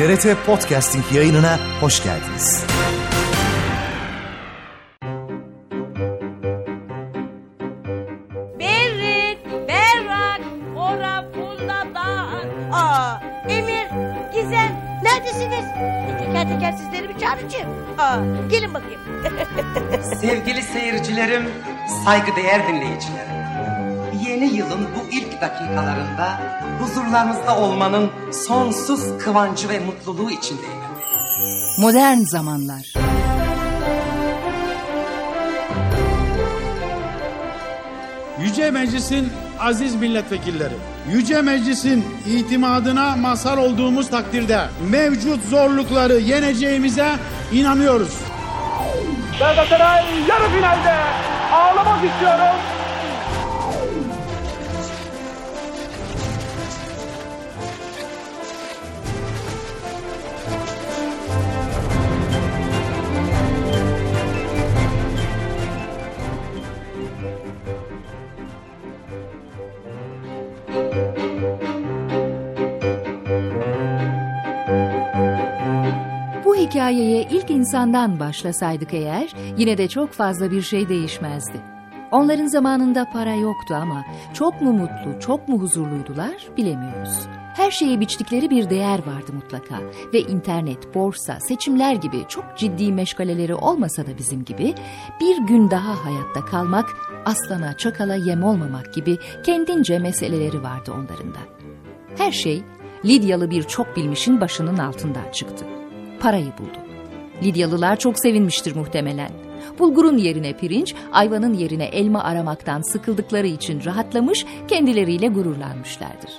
TRT Podcasting yayınına hoş geldiniz. Berrin, Berrak, Ora, Fulla'dan. Aa, Emir, Gizem, neredesiniz? Teker teker sizleri bir çağıracağım. Aa, gelin bakayım. Sevgili seyircilerim, saygıdeğer dinleyicilerim. Yeni yılın bu ilk dakikalarında huzurlarınızda olmanın sonsuz kıvancı ve mutluluğu içindeyim. Modern zamanlar. Yüce Meclis'in aziz milletvekilleri, Yüce Meclis'in itimadına mazhar olduğumuz takdirde mevcut zorlukları yeneceğimize inanıyoruz. Galatasaray yarı finalde ağlamak istiyorum. Hikayeye ilk insandan başlasaydık eğer yine de çok fazla bir şey değişmezdi. Onların zamanında para yoktu ama çok mu mutlu, çok mu huzurluydular bilemiyoruz. Her şeye biçtikleri bir değer vardı mutlaka ve internet, borsa, seçimler gibi çok ciddi meşgaleleri olmasa da bizim gibi bir gün daha hayatta kalmak, aslana çakala yem olmamak gibi kendince meseleleri vardı onların da. Her şey Lidyalı bir çok bilmişin başının altından çıktı. Parayı buldu. Lidyalılar çok sevinmiştir muhtemelen. Bulgurun yerine pirinç, ayvanın yerine elma aramaktan sıkıldıkları için rahatlamış, kendileriyle gururlanmışlardır.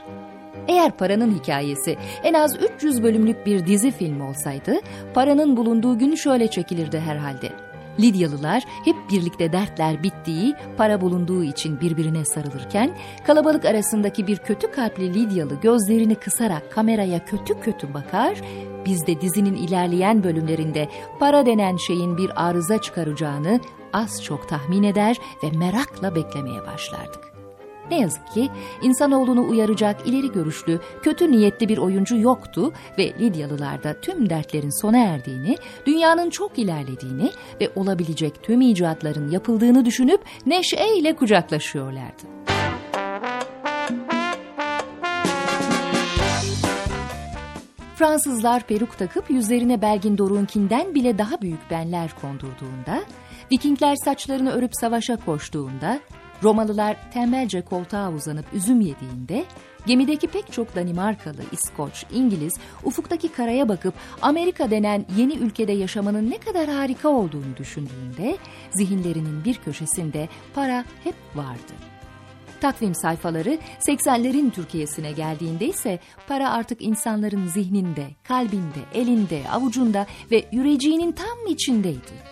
Eğer paranın hikayesi en az 300 bölümlük bir dizi film olsaydı, paranın bulunduğu gün şöyle çekilirdi herhalde. Lidyalılar hep birlikte dertler bittiği, para bulunduğu için birbirine sarılırken, kalabalık arasındaki bir kötü kalpli Lidyalı gözlerini kısarak kameraya kötü kötü bakar, biz de dizinin ilerleyen bölümlerinde para denen şeyin bir arıza çıkaracağını az çok tahmin eder ve merakla beklemeye başlardık. Ne yazık ki insanoğlunu uyaracak ileri görüşlü, kötü niyetli bir oyuncu yoktu ve Lidyalılar da tüm dertlerin sona erdiğini, dünyanın çok ilerlediğini ve olabilecek tüm icatların yapıldığını düşünüp neşeyle kucaklaşıyorlardı. Fransızlar peruk takıp yüzlerine Belgin Doruk'unkinden bile daha büyük benler kondurduğunda, Vikingler saçlarını örüp savaşa koştuğunda, Romalılar tembelce koltuğa uzanıp üzüm yediğinde, gemideki pek çok Danimarkalı, İskoç, İngiliz ufuktaki karaya bakıp Amerika denen yeni ülkede yaşamanın ne kadar harika olduğunu düşündüğünde, zihinlerinin bir köşesinde para hep vardı. Takvim sayfaları 80'lerin Türkiye'sine geldiğinde ise para artık insanların zihninde, kalbinde, elinde, avucunda ve yüreceğinin tam içindeydi.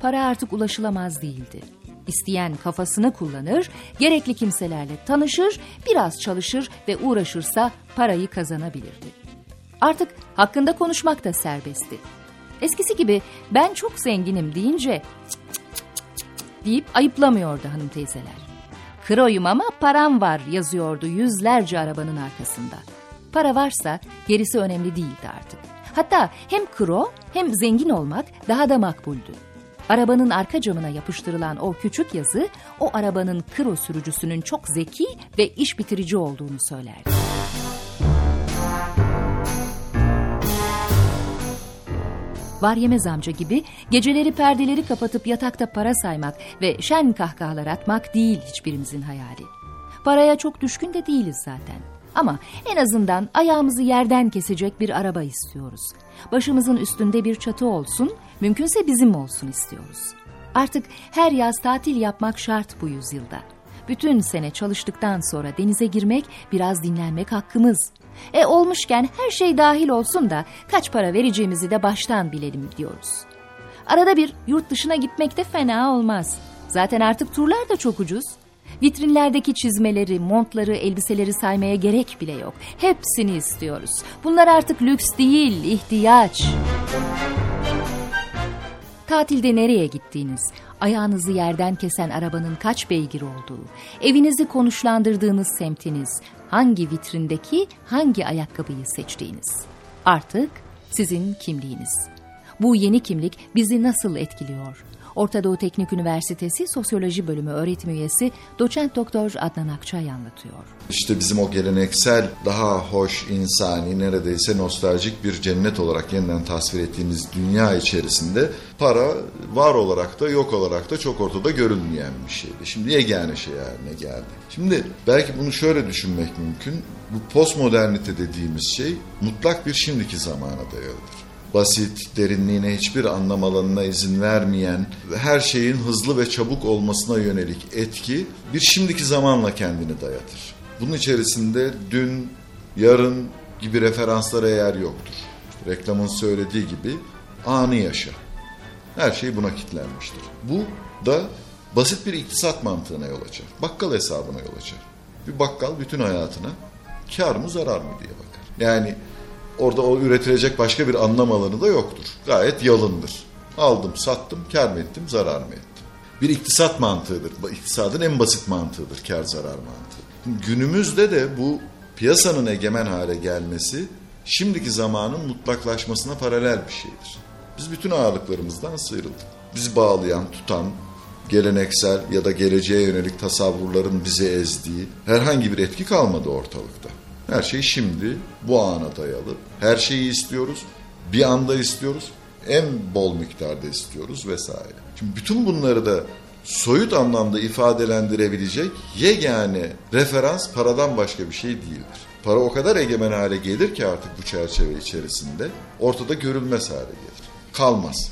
Para artık ulaşılamaz değildi. İsteyen kafasını kullanır, gerekli kimselerle tanışır, biraz çalışır ve uğraşırsa parayı kazanabilirdi. Artık hakkında konuşmak da serbestti. Eskisi gibi ben çok zenginim deyince cık cık cık deyip ayıplamıyordu hanım teyzeler. Kroyum ama param var yazıyordu yüzlerce arabanın arkasında. Para varsa gerisi önemli değildi artık. Hatta hem kro hem zengin olmak daha da makbuldü. Arabanın arka camına yapıştırılan o küçük yazı o arabanın kro sürücüsünün çok zeki ve iş bitirici olduğunu söylerdi. Var yemez amca gibi geceleri perdeleri kapatıp yatakta para saymak ve şen kahkahalar atmak değil hiçbirimizin hayali. Paraya çok düşkün de değiliz zaten. Ama en azından ayağımızı yerden kesecek bir araba istiyoruz. Başımızın üstünde bir çatı olsun, mümkünse bizim olsun istiyoruz. Artık her yaz tatil yapmak şart bu yüzyılda. Bütün sene çalıştıktan sonra denize girmek, biraz dinlenmek hakkımız. E olmuşken her şey dahil olsun da kaç para vereceğimizi de baştan bilelim diyoruz. Arada bir yurt dışına gitmek de fena olmaz. Zaten artık turlar da çok ucuz. Vitrinlerdeki çizmeleri, montları, elbiseleri saymaya gerek bile yok. Hepsini istiyoruz. Bunlar artık lüks değil, ihtiyaç. Tatilde nereye gittiğiniz, ayağınızı yerden kesen arabanın kaç beygir olduğu, evinizi konuşlandırdığınız semtiniz, hangi vitrindeki hangi ayakkabıyı seçtiğiniz. Artık sizin kimliğiniz. Bu yeni kimlik bizi nasıl etkiliyor? Orta Doğu Teknik Üniversitesi Sosyoloji Bölümü öğretim üyesi doçent doktor Adnan Akçay anlatıyor. İşte bizim o geleneksel, daha hoş, insani, neredeyse nostaljik bir cennet olarak yeniden tasvir ettiğimiz dünya içerisinde para var olarak da yok olarak da çok ortada görülmeyen bir şeydi. Şimdi yegane şey haline geldi. Şimdi belki bunu şöyle düşünmek mümkün. Bu postmodernite dediğimiz şey mutlak bir şimdiki zamana dayalıdır basit, derinliğine hiçbir anlam alanına izin vermeyen ve her şeyin hızlı ve çabuk olmasına yönelik etki bir şimdiki zamanla kendini dayatır. Bunun içerisinde dün, yarın gibi referanslara yer yoktur. Reklamın söylediği gibi anı yaşa. Her şey buna kilitlenmiştir. Bu da basit bir iktisat mantığına yol açar. Bakkal hesabına yol açar. Bir bakkal bütün hayatına kar mı zarar mı diye bakar. Yani orada o üretilecek başka bir anlam alanı da yoktur. Gayet yalındır. Aldım, sattım, kar mı ettim, zarar mı ettim? Bir iktisat mantığıdır. İktisadın en basit mantığıdır kar zarar mantığı. Günümüzde de bu piyasanın egemen hale gelmesi şimdiki zamanın mutlaklaşmasına paralel bir şeydir. Biz bütün ağırlıklarımızdan sıyrıldık. Bizi bağlayan, tutan, geleneksel ya da geleceğe yönelik tasavvurların bizi ezdiği herhangi bir etki kalmadı ortalıkta. Her şey şimdi bu ana dayalı. Her şeyi istiyoruz. Bir anda istiyoruz. En bol miktarda istiyoruz vesaire. Şimdi bütün bunları da soyut anlamda ifadelendirebilecek yegane referans paradan başka bir şey değildir. Para o kadar egemen hale gelir ki artık bu çerçeve içerisinde ortada görülmez hale gelir. Kalmaz.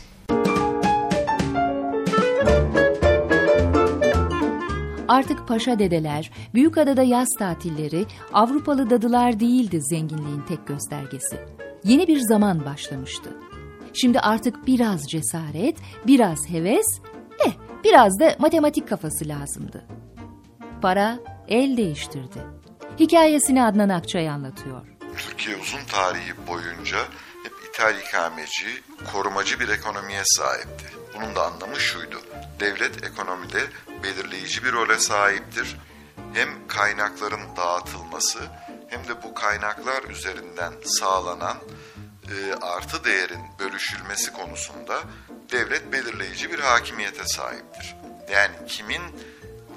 Artık paşa dedeler, Büyükada'da yaz tatilleri, Avrupalı dadılar değildi zenginliğin tek göstergesi. Yeni bir zaman başlamıştı. Şimdi artık biraz cesaret, biraz heves, eh biraz da matematik kafası lazımdı. Para el değiştirdi. Hikayesini Adnan Akçay anlatıyor. Türkiye uzun tarihi boyunca ithal ikameci, korumacı bir ekonomiye sahipti. Bunun da anlamı şuydu. Devlet ekonomide belirleyici bir role sahiptir. Hem kaynakların dağıtılması hem de bu kaynaklar üzerinden sağlanan e, artı değerin bölüşülmesi konusunda devlet belirleyici bir hakimiyete sahiptir. Yani kimin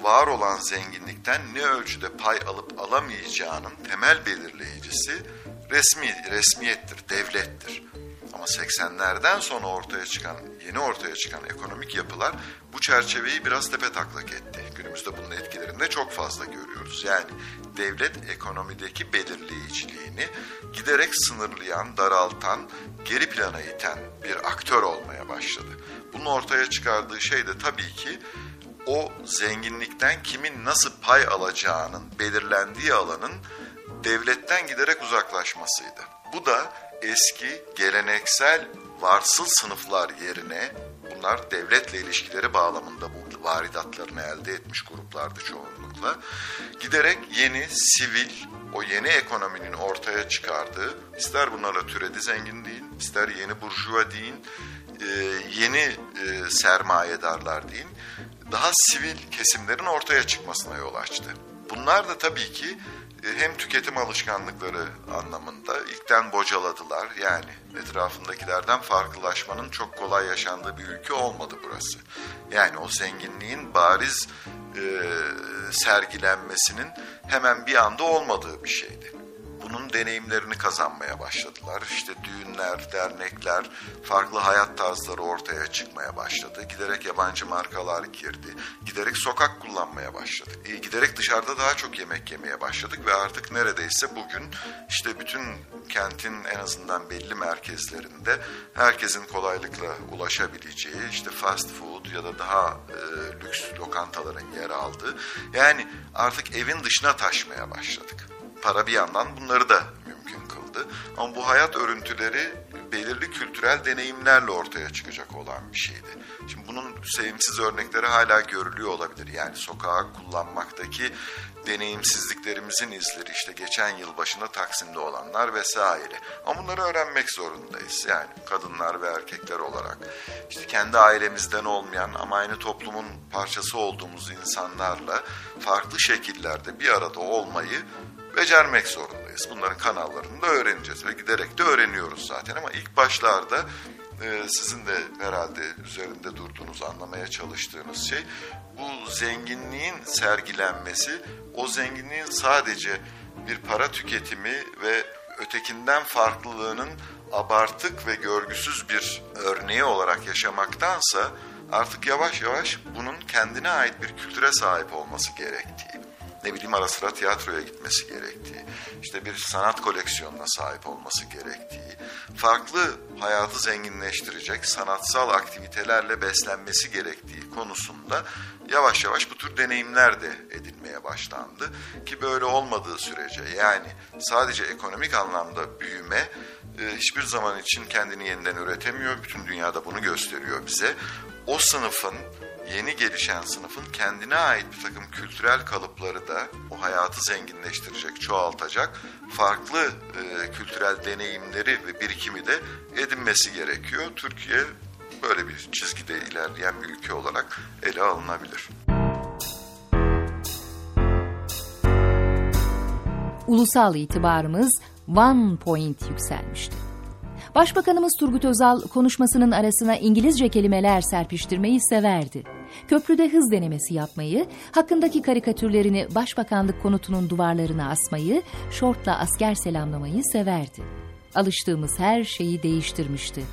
var olan zenginlikten ne ölçüde pay alıp alamayacağının temel belirleyicisi resmi resmiyettir, devlettir. Ama 80'lerden sonra ortaya çıkan, yeni ortaya çıkan ekonomik yapılar bu çerçeveyi biraz tepe taklak etti. Günümüzde bunun etkilerini de çok fazla görüyoruz. Yani devlet ekonomideki belirleyiciliğini giderek sınırlayan, daraltan, geri plana iten bir aktör olmaya başladı. Bunun ortaya çıkardığı şey de tabii ki o zenginlikten kimin nasıl pay alacağının belirlendiği alanın devletten giderek uzaklaşmasıydı. Bu da eski geleneksel varsıl sınıflar yerine bunlar devletle ilişkileri bağlamında bu varidatlarını elde etmiş gruplardı çoğunlukla. Giderek yeni sivil, o yeni ekonominin ortaya çıkardığı, ister bunlarla türedi zenginliğin, ister yeni burjuva deyin, e, yeni e, sermayedarlar deyin, daha sivil kesimlerin ortaya çıkmasına yol açtı. Bunlar da tabii ki hem tüketim alışkanlıkları anlamında ilkten bocaladılar. Yani etrafındakilerden farklılaşmanın çok kolay yaşandığı bir ülke olmadı burası. Yani o zenginliğin bariz e, sergilenmesinin hemen bir anda olmadığı bir şeydi bunun deneyimlerini kazanmaya başladılar. İşte düğünler, dernekler, farklı hayat tarzları ortaya çıkmaya başladı. Giderek yabancı markalar girdi. Giderek sokak kullanmaya başladık. E, giderek dışarıda daha çok yemek yemeye başladık ve artık neredeyse bugün işte bütün kentin en azından belli merkezlerinde herkesin kolaylıkla ulaşabileceği işte fast food ya da daha e, lüks lokantaların yer aldığı yani artık evin dışına taşmaya başladık para bir yandan bunları da mümkün kıldı. Ama bu hayat örüntüleri belirli kültürel deneyimlerle ortaya çıkacak olan bir şeydi. Şimdi bunun sevimsiz örnekleri hala görülüyor olabilir. Yani sokağa kullanmaktaki deneyimsizliklerimizin izleri işte geçen yıl başında Taksim'de olanlar vesaire. Ama bunları öğrenmek zorundayız. Yani kadınlar ve erkekler olarak işte kendi ailemizden olmayan ama aynı toplumun parçası olduğumuz insanlarla farklı şekillerde bir arada olmayı becermek zorundayız. Bunların kanallarını da öğreneceğiz ve giderek de öğreniyoruz zaten ama ilk başlarda e, sizin de herhalde üzerinde durduğunuz, anlamaya çalıştığınız şey bu zenginliğin sergilenmesi, o zenginliğin sadece bir para tüketimi ve ötekinden farklılığının abartık ve görgüsüz bir örneği olarak yaşamaktansa artık yavaş yavaş bunun kendine ait bir kültüre sahip olması gerektiği, ne bileyim ara sıra tiyatroya gitmesi gerektiği, işte bir sanat koleksiyonuna sahip olması gerektiği, farklı hayatı zenginleştirecek sanatsal aktivitelerle beslenmesi gerektiği konusunda yavaş yavaş bu tür deneyimler de edilmeye başlandı. Ki böyle olmadığı sürece yani sadece ekonomik anlamda büyüme e, hiçbir zaman için kendini yeniden üretemiyor. Bütün dünyada bunu gösteriyor bize. O sınıfın yeni gelişen sınıfın kendine ait bir takım kültürel kalıpları da o hayatı zenginleştirecek, çoğaltacak farklı e, kültürel deneyimleri ve birikimi de edinmesi gerekiyor. Türkiye böyle bir çizgide ilerleyen bir ülke olarak ele alınabilir. Ulusal itibarımız one point yükselmişti. Başbakanımız Turgut Özal konuşmasının arasına İngilizce kelimeler serpiştirmeyi severdi. Köprüde hız denemesi yapmayı, hakkındaki karikatürlerini başbakanlık konutunun duvarlarına asmayı, şortla asker selamlamayı severdi. Alıştığımız her şeyi değiştirmişti.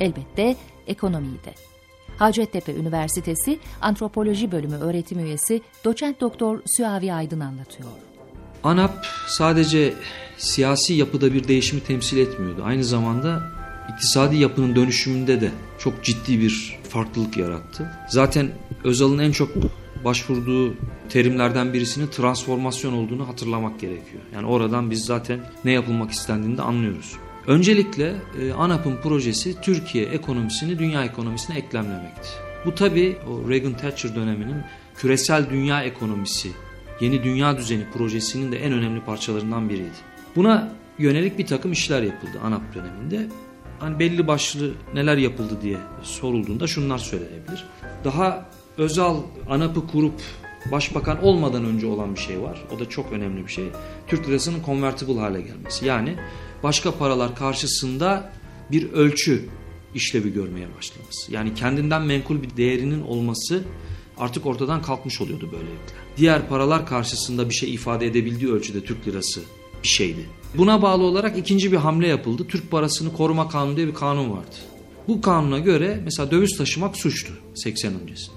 Elbette ekonomiyi de. Hacettepe Üniversitesi Antropoloji Bölümü öğretim üyesi doçent doktor Süavi Aydın anlatıyor. ANAP sadece siyasi yapıda bir değişimi temsil etmiyordu. Aynı zamanda iktisadi yapının dönüşümünde de çok ciddi bir farklılık yarattı. Zaten Özal'ın en çok başvurduğu terimlerden birisinin transformasyon olduğunu hatırlamak gerekiyor. Yani oradan biz zaten ne yapılmak istendiğini de anlıyoruz. Öncelikle e, ANAP'ın projesi Türkiye ekonomisini dünya ekonomisine eklemlemekti. Bu tabi o Reagan Thatcher döneminin küresel dünya ekonomisi, yeni dünya düzeni projesinin de en önemli parçalarından biriydi. Buna yönelik bir takım işler yapıldı ANAP döneminde. Hani belli başlı neler yapıldı diye sorulduğunda şunlar söylenebilir. Daha Özal ANAP'ı kurup başbakan olmadan önce olan bir şey var. O da çok önemli bir şey. Türk lirasının convertible hale gelmesi. Yani başka paralar karşısında bir ölçü işlevi görmeye başlaması. Yani kendinden menkul bir değerinin olması artık ortadan kalkmış oluyordu böylelikle. Diğer paralar karşısında bir şey ifade edebildiği ölçüde Türk lirası bir şeydi. Buna bağlı olarak ikinci bir hamle yapıldı. Türk parasını koruma kanunu diye bir kanun vardı. Bu kanuna göre mesela döviz taşımak suçtu 80 öncesinde.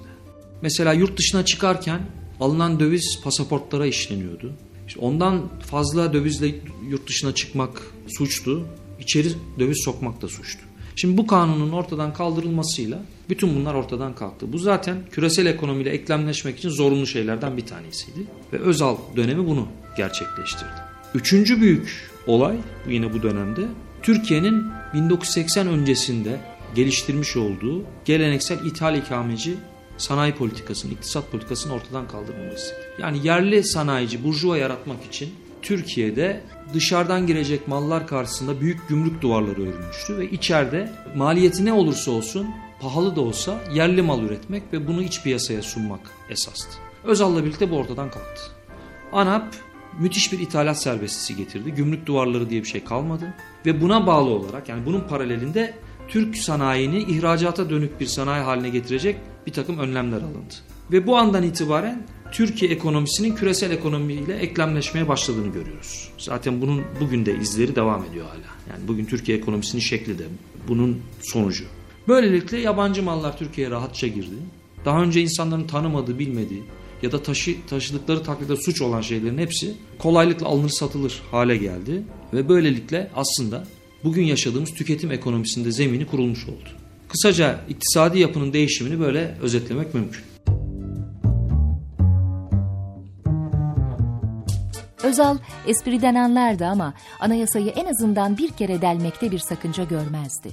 Mesela yurt dışına çıkarken alınan döviz pasaportlara işleniyordu. İşte ondan fazla dövizle yurt dışına çıkmak suçtu. İçeri döviz sokmak da suçtu. Şimdi bu kanunun ortadan kaldırılmasıyla bütün bunlar ortadan kalktı. Bu zaten küresel ekonomiyle eklemleşmek için zorunlu şeylerden bir tanesiydi. Ve Özal dönemi bunu gerçekleştirdi. Üçüncü büyük olay yine bu dönemde Türkiye'nin 1980 öncesinde geliştirmiş olduğu geleneksel ithal ikameci sanayi politikasının, iktisat politikasının ortadan kaldırılması. Yani yerli sanayici, burjuva yaratmak için Türkiye'de dışarıdan girecek mallar karşısında büyük gümrük duvarları örülmüştü ve içeride maliyeti ne olursa olsun pahalı da olsa yerli mal üretmek ve bunu iç piyasaya sunmak esastı. Özal'la birlikte bu ortadan kalktı. ANAP müthiş bir ithalat serbestisi getirdi. Gümrük duvarları diye bir şey kalmadı. Ve buna bağlı olarak yani bunun paralelinde Türk sanayini ihracata dönük bir sanayi haline getirecek bir takım önlemler alındı. Ve bu andan itibaren Türkiye ekonomisinin küresel ekonomiyle eklemleşmeye başladığını görüyoruz. Zaten bunun bugün de izleri devam ediyor hala. Yani bugün Türkiye ekonomisinin şekli de bunun sonucu. Böylelikle yabancı mallar Türkiye'ye rahatça girdi. Daha önce insanların tanımadığı, bilmediği ya da taşı, taşıdıkları takdirde suç olan şeylerin hepsi kolaylıkla alınır satılır hale geldi. Ve böylelikle aslında bugün yaşadığımız tüketim ekonomisinde zemini kurulmuş oldu. Kısaca iktisadi yapının değişimini böyle özetlemek mümkün. Özal espriden anlardı ama anayasayı en azından bir kere delmekte bir sakınca görmezdi.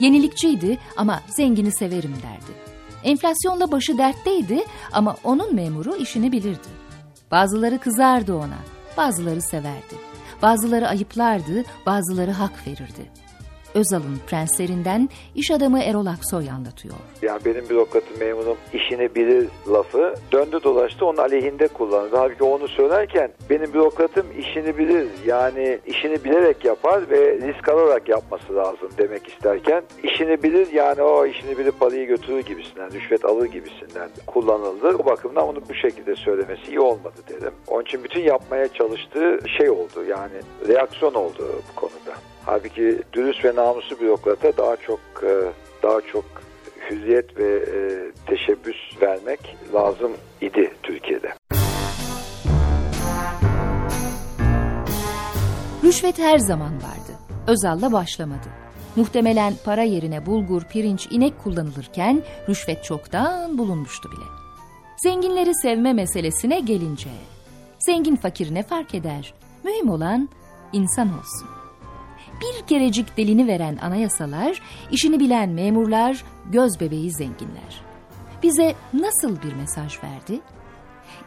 Yenilikçiydi ama zengini severim derdi. Enflasyonda başı dertteydi ama onun memuru işini bilirdi. Bazıları kızardı ona, bazıları severdi. Bazıları ayıplardı, bazıları hak verirdi. Özal'ın prenslerinden iş adamı Erol Aksoy anlatıyor. Yani benim bürokratım memurum işini bilir lafı döndü dolaştı onun aleyhinde kullanıldı. Halbuki onu söylerken benim bürokratım işini bilir yani işini bilerek yapar ve risk alarak yapması lazım demek isterken işini bilir yani o işini bilir parayı götürür gibisinden rüşvet alır gibisinden kullanıldı. O bakımdan onu bu şekilde söylemesi iyi olmadı dedim. Onun için bütün yapmaya çalıştığı şey oldu yani reaksiyon oldu bu konuda. Halbuki dürüst ve namuslu bürokrata daha çok e, daha çok hüziyet ve e, teşebbüs vermek lazım idi Türkiye'de. Rüşvet her zaman vardı. Özal'la başlamadı. Muhtemelen para yerine bulgur, pirinç, inek kullanılırken rüşvet çoktan bulunmuştu bile. Zenginleri sevme meselesine gelince, zengin fakir fark eder? Mühim olan insan olsun. Bir kerecik delini veren anayasalar, işini bilen memurlar, göz bebeği zenginler. Bize nasıl bir mesaj verdi?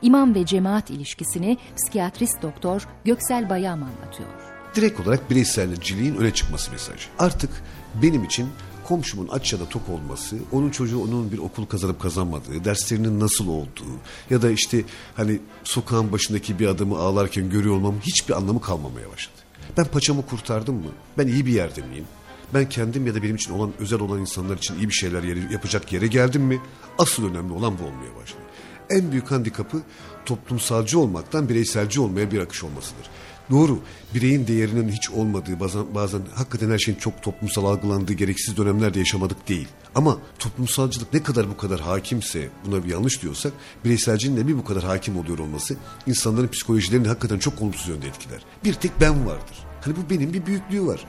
İmam ve cemaat ilişkisini psikiyatrist doktor Göksel Bayam anlatıyor. Direkt olarak bireyselciliğin öne çıkması mesajı. Artık benim için komşumun aç ya da tok olması, onun çocuğu onun bir okul kazanıp kazanmadığı, derslerinin nasıl olduğu ya da işte hani sokağın başındaki bir adamı ağlarken görüyor olmam hiçbir anlamı kalmamaya başladı. Ben paçamı kurtardım mı? Ben iyi bir yerde miyim? Ben kendim ya da benim için olan özel olan insanlar için iyi bir şeyler yeri, yapacak yere geldim mi? Asıl önemli olan bu olmaya başladı. En büyük handikapı toplumsalcı olmaktan bireyselci olmaya bir akış olmasıdır. Doğru, bireyin değerinin hiç olmadığı, bazen, bazen hakikaten her şeyin çok toplumsal algılandığı gereksiz dönemlerde yaşamadık değil. Ama toplumsalcılık ne kadar bu kadar hakimse, buna bir yanlış diyorsak, bireyselcinin de bir bu kadar hakim oluyor olması, insanların psikolojilerini hakikaten çok olumsuz yönde etkiler. Bir tek ben vardır. Hani bu benim bir büyüklüğü var.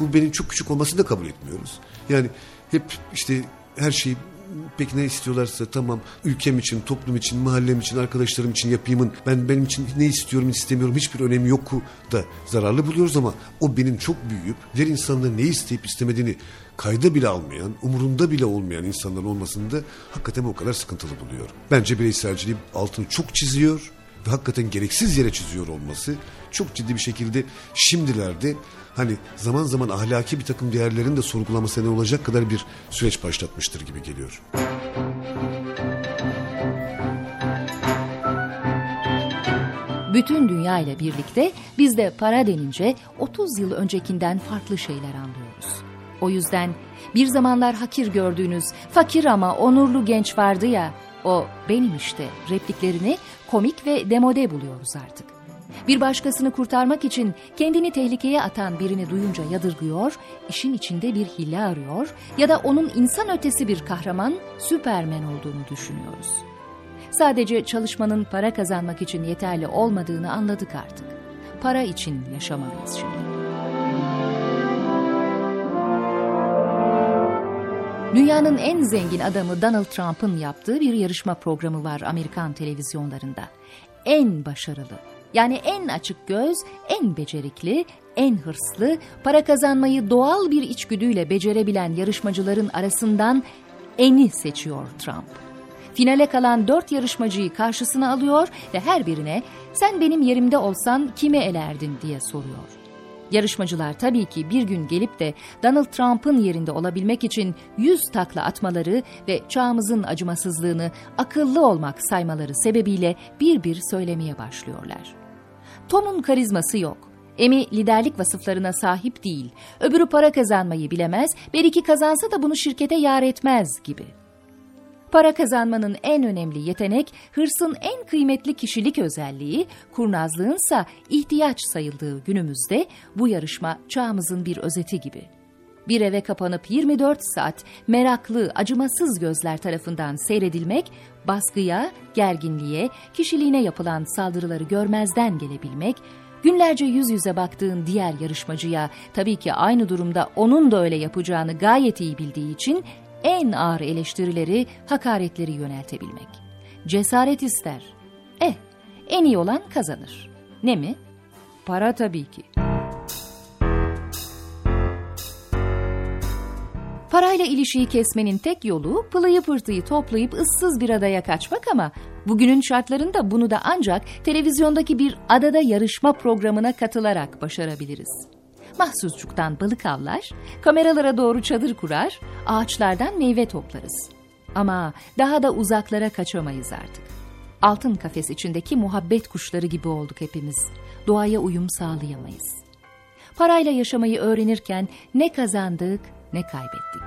Bu benim çok küçük olmasını da kabul etmiyoruz. Yani hep işte her şeyi peki ne istiyorlarsa tamam ülkem için, toplum için, mahallem için, arkadaşlarım için yapayımın ben benim için ne istiyorum, istemiyorum hiçbir önemi yoku da zararlı buluyoruz ama o benim çok büyüyüp diğer insanların ne isteyip istemediğini kayda bile almayan, umurunda bile olmayan insanların olmasını da hakikaten o kadar sıkıntılı buluyorum. Bence bireyselciliği altını çok çiziyor ve hakikaten gereksiz yere çiziyor olması çok ciddi bir şekilde şimdilerde hani zaman zaman ahlaki bir takım değerlerin de sorgulaması ne olacak kadar bir süreç başlatmıştır gibi geliyor. Bütün dünya ile birlikte biz de para denince 30 yıl öncekinden farklı şeyler anlıyoruz. O yüzden bir zamanlar hakir gördüğünüz fakir ama onurlu genç vardı ya o benim işte repliklerini komik ve demode buluyoruz artık. Bir başkasını kurtarmak için kendini tehlikeye atan birini duyunca yadırgıyor, işin içinde bir hile arıyor ya da onun insan ötesi bir kahraman, süpermen olduğunu düşünüyoruz. Sadece çalışmanın para kazanmak için yeterli olmadığını anladık artık. Para için yaşamalıyız şimdi. Dünyanın en zengin adamı Donald Trump'ın yaptığı bir yarışma programı var Amerikan televizyonlarında. En başarılı, yani en açık göz, en becerikli, en hırslı, para kazanmayı doğal bir içgüdüyle becerebilen yarışmacıların arasından eni seçiyor Trump. Finale kalan dört yarışmacıyı karşısına alıyor ve her birine sen benim yerimde olsan kime elerdin diye soruyor. Yarışmacılar tabii ki bir gün gelip de Donald Trump'ın yerinde olabilmek için yüz takla atmaları ve çağımızın acımasızlığını akıllı olmak saymaları sebebiyle bir bir söylemeye başlıyorlar. Tom'un karizması yok. Emi liderlik vasıflarına sahip değil. Öbürü para kazanmayı bilemez, bir iki kazansa da bunu şirkete yar etmez gibi. Para kazanmanın en önemli yetenek, hırsın en kıymetli kişilik özelliği, kurnazlığınsa ihtiyaç sayıldığı günümüzde bu yarışma çağımızın bir özeti gibi. Bir eve kapanıp 24 saat meraklı, acımasız gözler tarafından seyredilmek, baskıya, gerginliğe, kişiliğine yapılan saldırıları görmezden gelebilmek, günlerce yüz yüze baktığın diğer yarışmacıya tabii ki aynı durumda onun da öyle yapacağını gayet iyi bildiği için en ağır eleştirileri, hakaretleri yöneltebilmek. Cesaret ister. Eh, en iyi olan kazanır. Ne mi? Para tabii ki. Parayla ilişiği kesmenin tek yolu pılıyı pırtıyı toplayıp ıssız bir adaya kaçmak ama bugünün şartlarında bunu da ancak televizyondaki bir adada yarışma programına katılarak başarabiliriz. Mahsusçuktan balık avlar, kameralara doğru çadır kurar, ağaçlardan meyve toplarız. Ama daha da uzaklara kaçamayız artık. Altın kafes içindeki muhabbet kuşları gibi olduk hepimiz. Doğaya uyum sağlayamayız. Parayla yaşamayı öğrenirken ne kazandık ne kaybettik.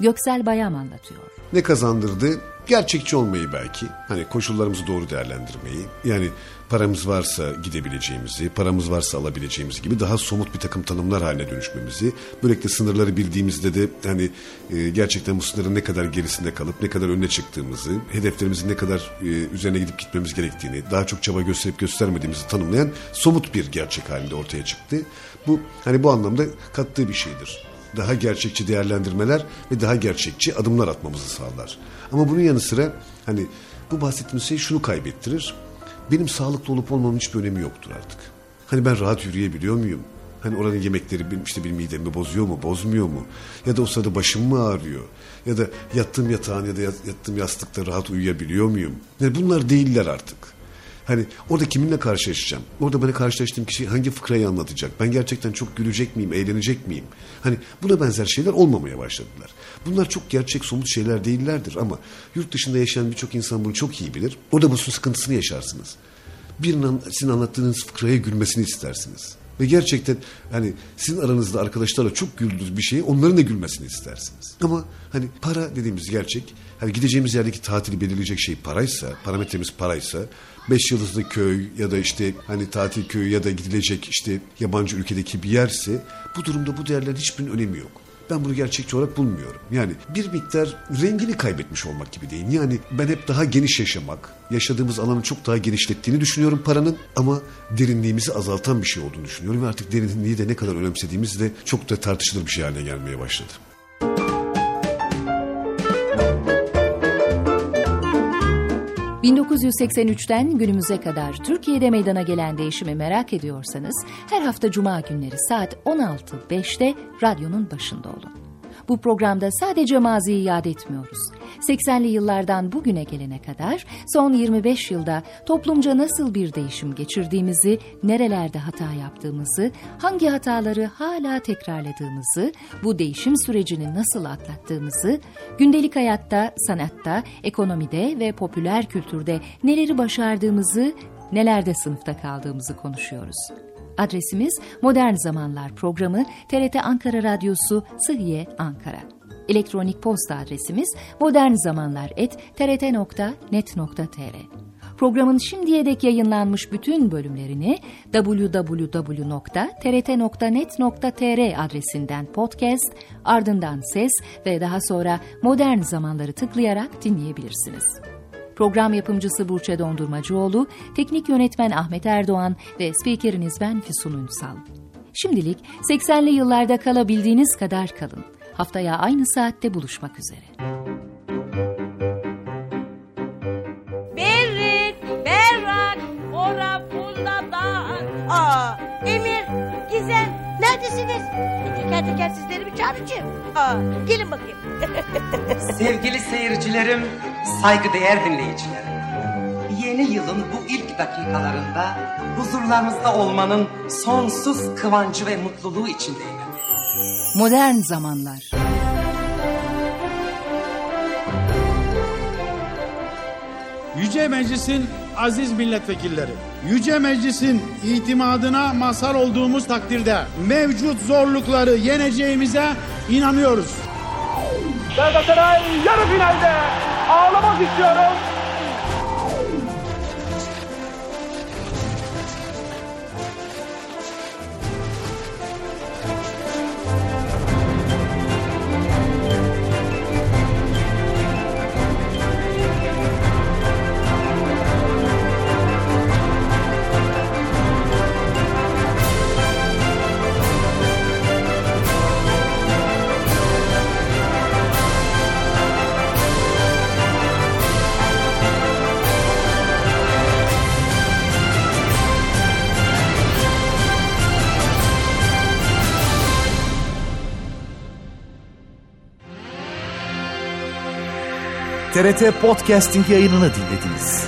Göksel Bayam anlatıyor. Ne kazandırdı? Gerçekçi olmayı belki. Hani koşullarımızı doğru değerlendirmeyi. Yani paramız varsa gidebileceğimizi, paramız varsa alabileceğimiz gibi daha somut bir takım tanımlar haline dönüşmemizi. Böylelikle sınırları bildiğimizde de hani e, gerçekten bu sınırın ne kadar gerisinde kalıp ne kadar önüne çıktığımızı, hedeflerimizin ne kadar e, üzerine gidip gitmemiz gerektiğini, daha çok çaba gösterip göstermediğimizi tanımlayan somut bir gerçek halinde ortaya çıktı. Bu hani bu anlamda kattığı bir şeydir daha gerçekçi değerlendirmeler ve daha gerçekçi adımlar atmamızı sağlar. Ama bunun yanı sıra hani bu bahsettiğimiz şey şunu kaybettirir. Benim sağlıklı olup olmamın hiçbir önemi yoktur artık. Hani ben rahat yürüyebiliyor muyum? Hani oranın yemekleri işte benim midemi bozuyor mu, bozmuyor mu? Ya da o sırada başım mı ağrıyor? Ya da yattığım yatağın ya da yattığım yastıkta rahat uyuyabiliyor muyum? Yani bunlar değiller artık. Hani orada kiminle karşılaşacağım? Orada bana karşılaştığım kişi hangi fıkrayı anlatacak? Ben gerçekten çok gülecek miyim, eğlenecek miyim? Hani buna benzer şeyler olmamaya başladılar. Bunlar çok gerçek, somut şeyler değillerdir ama yurt dışında yaşayan birçok insan bunu çok iyi bilir. Orada bunun sıkıntısını yaşarsınız. Birinin sizin anlattığınız fıkraya gülmesini istersiniz. Ve gerçekten hani sizin aranızda arkadaşlarla çok güldüğünüz bir şeyi onların da gülmesini istersiniz. Ama hani para dediğimiz gerçek, hani gideceğimiz yerdeki tatili belirleyecek şey paraysa, parametremiz paraysa, beş yıldızlı köy ya da işte hani tatil köyü ya da gidilecek işte yabancı ülkedeki bir yerse bu durumda bu değerlerin hiçbirinin önemi yok. Ben bunu gerçekçi olarak bulmuyorum. Yani bir miktar rengini kaybetmiş olmak gibi değil. Yani ben hep daha geniş yaşamak, yaşadığımız alanı çok daha genişlettiğini düşünüyorum paranın ama derinliğimizi azaltan bir şey olduğunu düşünüyorum ve artık derinliği de ne kadar önemsediğimiz de çok da tartışılır bir şey haline gelmeye başladı. 1983'ten günümüze kadar Türkiye'de meydana gelen değişimi merak ediyorsanız her hafta cuma günleri saat 16.05'te radyonun başında olun. Bu programda sadece maziyi yad etmiyoruz. 80'li yıllardan bugüne gelene kadar son 25 yılda toplumca nasıl bir değişim geçirdiğimizi, nerelerde hata yaptığımızı, hangi hataları hala tekrarladığımızı, bu değişim sürecini nasıl atlattığımızı, gündelik hayatta, sanatta, ekonomide ve popüler kültürde neleri başardığımızı, nelerde sınıfta kaldığımızı konuşuyoruz. Adresimiz Modern Zamanlar programı TRT Ankara Radyosu Sıhhiye Ankara. Elektronik posta adresimiz modernzamanlar.trt.net.tr Programın şimdiye dek yayınlanmış bütün bölümlerini www.trt.net.tr adresinden podcast, ardından ses ve daha sonra modern zamanları tıklayarak dinleyebilirsiniz. Program yapımcısı Burçe Dondurmacıoğlu, teknik yönetmen Ahmet Erdoğan ve spikeriniz ben Füsun Ünsal. Şimdilik 80'li yıllarda kalabildiğiniz kadar kalın. Haftaya aynı saatte buluşmak üzere. Berrik, berrak, ora. Aa, Emir, Gizem, neredesiniz? Teker teker sizleri bir çağıracağım. Aa, gelin bakayım. Sevgili seyircilerim, saygıdeğer dinleyicilerim. Yeni yılın bu ilk dakikalarında huzurlarınızda olmanın sonsuz kıvancı ve mutluluğu içindeyim. Modern Zamanlar Yüce Meclis'in aziz milletvekilleri, Yüce Meclis'in itimadına mazhar olduğumuz takdirde mevcut zorlukları yeneceğimize inanıyoruz. Galatasaray yarı finalde ağlamak istiyorum. TRT Podcasting yayınını dinlediniz.